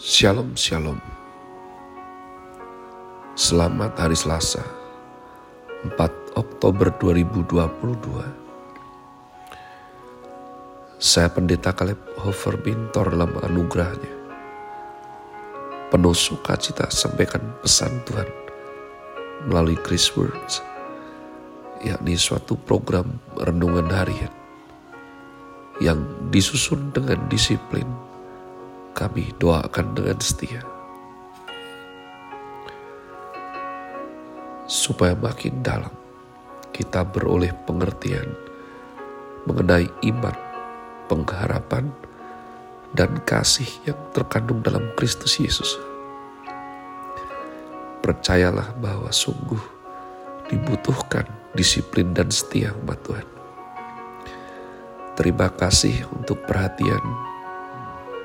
Shalom Shalom. Selamat hari Selasa 4 Oktober 2022 Saya Pendeta Kaleb Hofer Bintor dalam anugerahnya. Penuh sukacita sampaikan pesan Tuhan melalui Chris Words yakni suatu program renungan harian yang disusun dengan disiplin, kami doakan dengan setia. Supaya makin dalam kita beroleh pengertian mengenai iman, pengharapan, dan kasih yang terkandung dalam Kristus Yesus. Percayalah bahwa sungguh dibutuhkan disiplin dan setia umat Tuhan Terima kasih untuk perhatian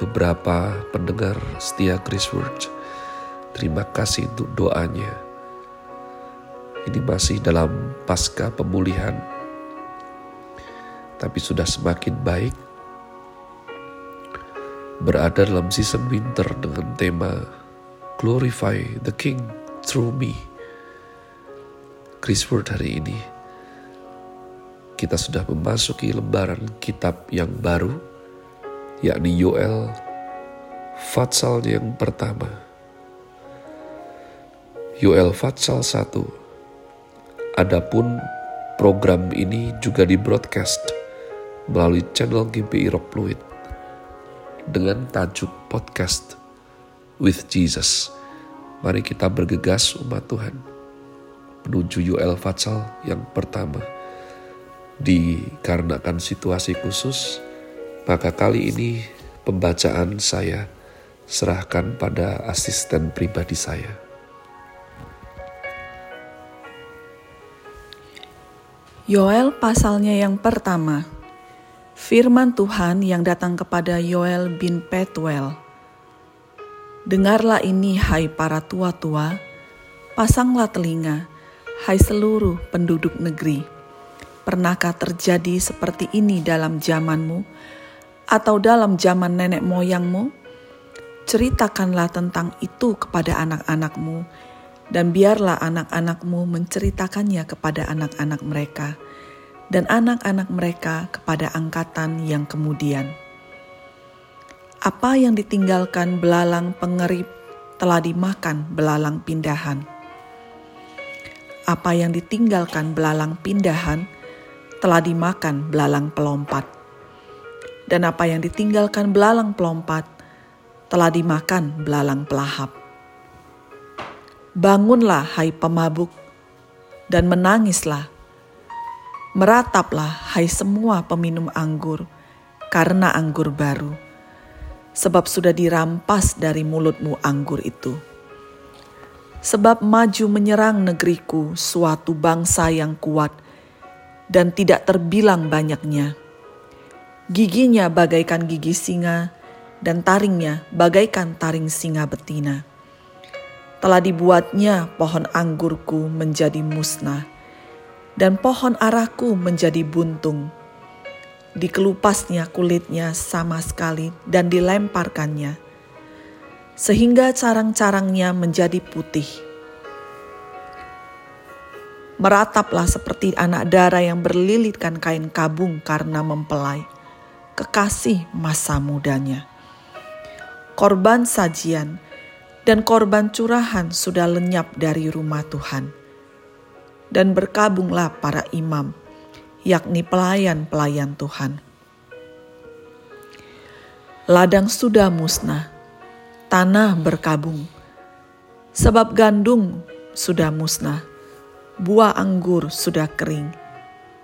beberapa pendengar setia Chris Words. Terima kasih untuk doanya. Ini masih dalam pasca pemulihan, tapi sudah semakin baik. Berada dalam season winter dengan tema Glorify the King through me. Chris Word hari ini kita sudah memasuki lembaran kitab yang baru, yakni Yoel Fatsal yang pertama. Yoel Fatsal 1. Adapun program ini juga di broadcast melalui channel GBI Rock Fluid dengan tajuk podcast with Jesus. Mari kita bergegas umat Tuhan menuju Yoel Fatsal yang pertama dikarenakan situasi khusus, maka kali ini pembacaan saya serahkan pada asisten pribadi saya. Yoel pasalnya yang pertama. Firman Tuhan yang datang kepada Yoel bin Petuel. Dengarlah ini hai para tua-tua, pasanglah telinga, hai seluruh penduduk negeri Pernahkah terjadi seperti ini dalam zamanmu atau dalam zaman nenek moyangmu? Ceritakanlah tentang itu kepada anak-anakmu, dan biarlah anak-anakmu menceritakannya kepada anak-anak mereka, dan anak-anak mereka kepada angkatan yang kemudian. Apa yang ditinggalkan belalang pengerip telah dimakan belalang pindahan. Apa yang ditinggalkan belalang pindahan telah dimakan belalang pelompat. Dan apa yang ditinggalkan belalang pelompat telah dimakan belalang pelahap. Bangunlah hai pemabuk dan menangislah. Merataplah hai semua peminum anggur karena anggur baru. Sebab sudah dirampas dari mulutmu anggur itu. Sebab maju menyerang negeriku suatu bangsa yang kuat dan tidak terbilang banyaknya. Giginya bagaikan gigi singa, dan taringnya bagaikan taring singa betina. Telah dibuatnya pohon anggurku menjadi musnah, dan pohon araku menjadi buntung. Dikelupasnya kulitnya sama sekali dan dilemparkannya, sehingga carang-carangnya menjadi putih Merataplah seperti anak darah yang berlilitkan kain kabung karena mempelai. Kekasih masa mudanya. Korban sajian dan korban curahan sudah lenyap dari rumah Tuhan. Dan berkabunglah para imam, yakni pelayan-pelayan Tuhan. Ladang sudah musnah, tanah berkabung, sebab gandum sudah musnah buah anggur sudah kering,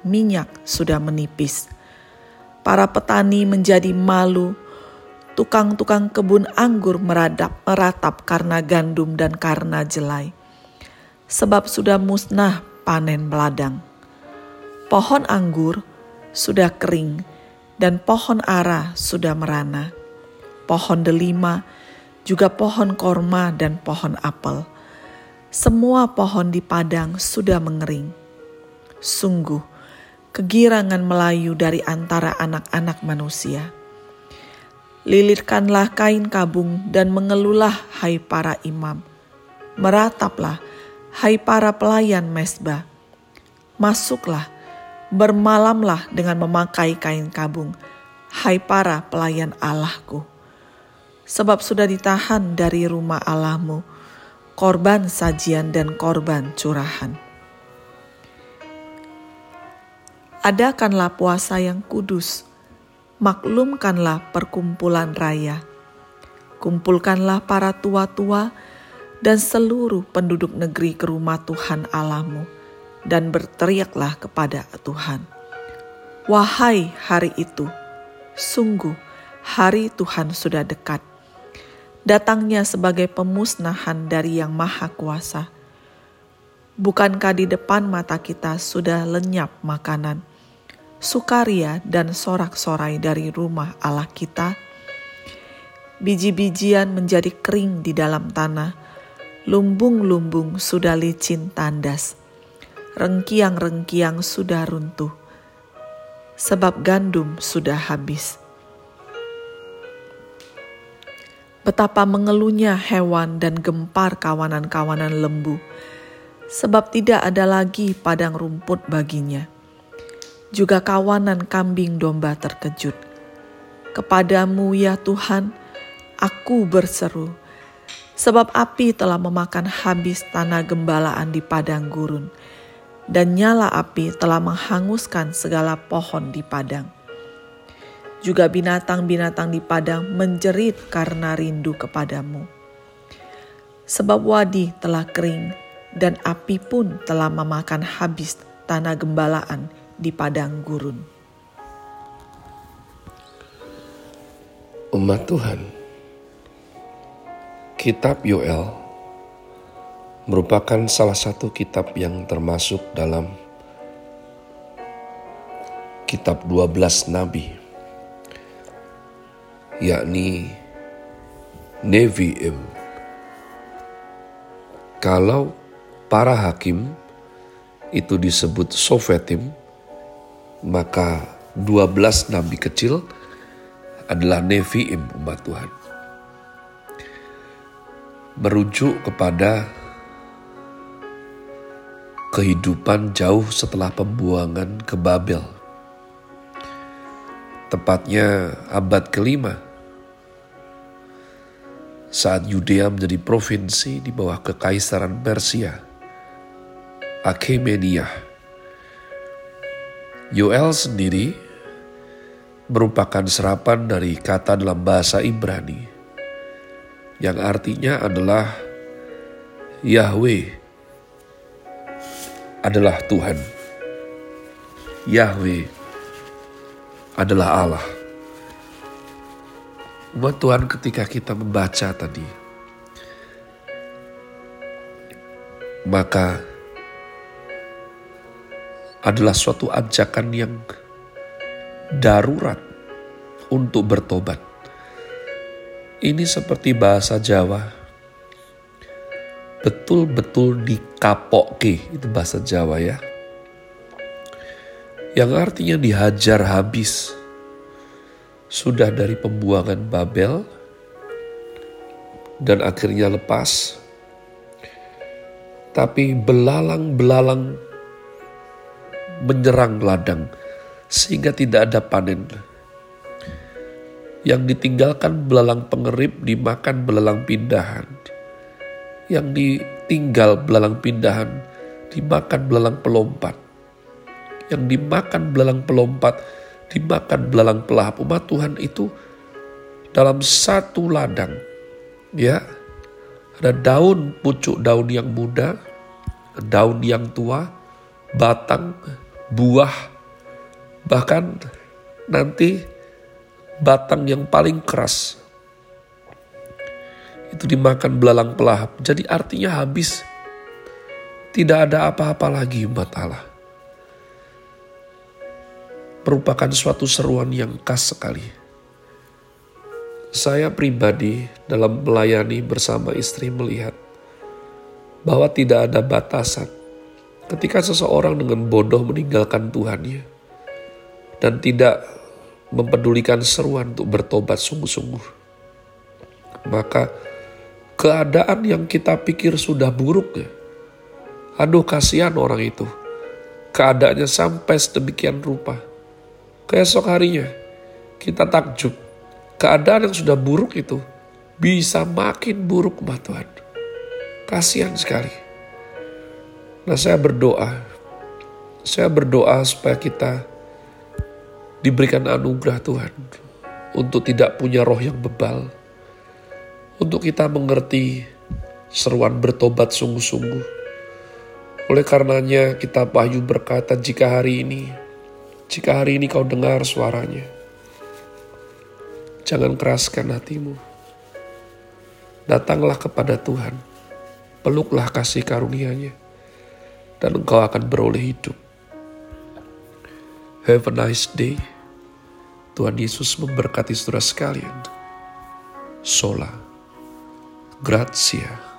minyak sudah menipis. Para petani menjadi malu, tukang-tukang kebun anggur meradap, meratap karena gandum dan karena jelai. Sebab sudah musnah panen meladang. Pohon anggur sudah kering dan pohon ara sudah merana. Pohon delima, juga pohon korma dan pohon apel semua pohon di padang sudah mengering. Sungguh, kegirangan Melayu dari antara anak-anak manusia. Lilitkanlah kain kabung dan mengelulah hai para imam. Merataplah hai para pelayan mesbah. Masuklah, bermalamlah dengan memakai kain kabung, hai para pelayan Allahku. Sebab sudah ditahan dari rumah Allahmu, korban sajian dan korban curahan. Adakanlah puasa yang kudus, maklumkanlah perkumpulan raya. Kumpulkanlah para tua-tua dan seluruh penduduk negeri ke rumah Tuhan Allahmu, dan berteriaklah kepada Tuhan. Wahai hari itu, sungguh hari Tuhan sudah dekat. Datangnya sebagai pemusnahan dari Yang Maha Kuasa. Bukankah di depan mata kita sudah lenyap makanan? Sukaria dan sorak-sorai dari rumah Allah kita. Biji-bijian menjadi kering di dalam tanah, lumbung-lumbung sudah licin tandas, rengkiang-rengkiang sudah runtuh, sebab gandum sudah habis. Betapa mengeluhnya hewan dan gempar kawanan-kawanan lembu, sebab tidak ada lagi padang rumput baginya juga kawanan kambing domba terkejut. Kepadamu ya Tuhan, aku berseru, sebab api telah memakan habis tanah gembalaan di padang gurun, dan nyala api telah menghanguskan segala pohon di padang. Juga binatang-binatang di padang menjerit karena rindu kepadamu. Sebab wadi telah kering, dan api pun telah memakan habis tanah gembalaan di padang gurun. Umat Tuhan, Kitab Yoel merupakan salah satu kitab yang termasuk dalam kitab 12 nabi, yakni Nevi'im. Kalau para hakim itu disebut Sofetim, maka 12 nabi kecil adalah Nevi'im umat Tuhan. Merujuk kepada kehidupan jauh setelah pembuangan ke Babel. Tepatnya abad kelima, saat Yudea menjadi provinsi di bawah kekaisaran Persia, Achaemenid Yoel sendiri merupakan serapan dari kata dalam bahasa Ibrani yang artinya adalah Yahweh adalah Tuhan. Yahweh adalah Allah. Umat Tuhan ketika kita membaca tadi, maka adalah suatu ajakan yang darurat untuk bertobat. Ini seperti bahasa Jawa. Betul-betul dikapoke, itu bahasa Jawa ya. Yang artinya dihajar habis. Sudah dari pembuangan Babel dan akhirnya lepas. Tapi belalang-belalang menyerang ladang sehingga tidak ada panen. Yang ditinggalkan belalang pengerip dimakan belalang pindahan. Yang ditinggal belalang pindahan dimakan belalang pelompat. Yang dimakan belalang pelompat dimakan belalang pelahap. Umat Tuhan itu dalam satu ladang. Ya, ada daun pucuk daun yang muda, daun yang tua, batang, buah, bahkan nanti batang yang paling keras itu dimakan belalang pelahap. Jadi artinya habis. Tidak ada apa-apa lagi umat Allah. Merupakan suatu seruan yang khas sekali. Saya pribadi dalam melayani bersama istri melihat bahwa tidak ada batasan Ketika seseorang dengan bodoh meninggalkan Tuhannya dan tidak mempedulikan seruan untuk bertobat sungguh-sungguh. Maka keadaan yang kita pikir sudah buruk aduh kasihan orang itu. Keadaannya sampai sedemikian rupa. Keesok harinya kita takjub. Keadaan yang sudah buruk itu bisa makin buruk, mbak Tuhan. Kasihan sekali. Nah saya berdoa, saya berdoa supaya kita diberikan anugerah Tuhan untuk tidak punya roh yang bebal, untuk kita mengerti seruan bertobat sungguh-sungguh. Oleh karenanya kita Wahyu berkata jika hari ini, jika hari ini kau dengar suaranya, jangan keraskan hatimu. Datanglah kepada Tuhan, peluklah kasih karunia-Nya, dan engkau akan beroleh hidup. Have a nice day. Tuhan Yesus memberkati saudara sekalian. Sola. Grazie.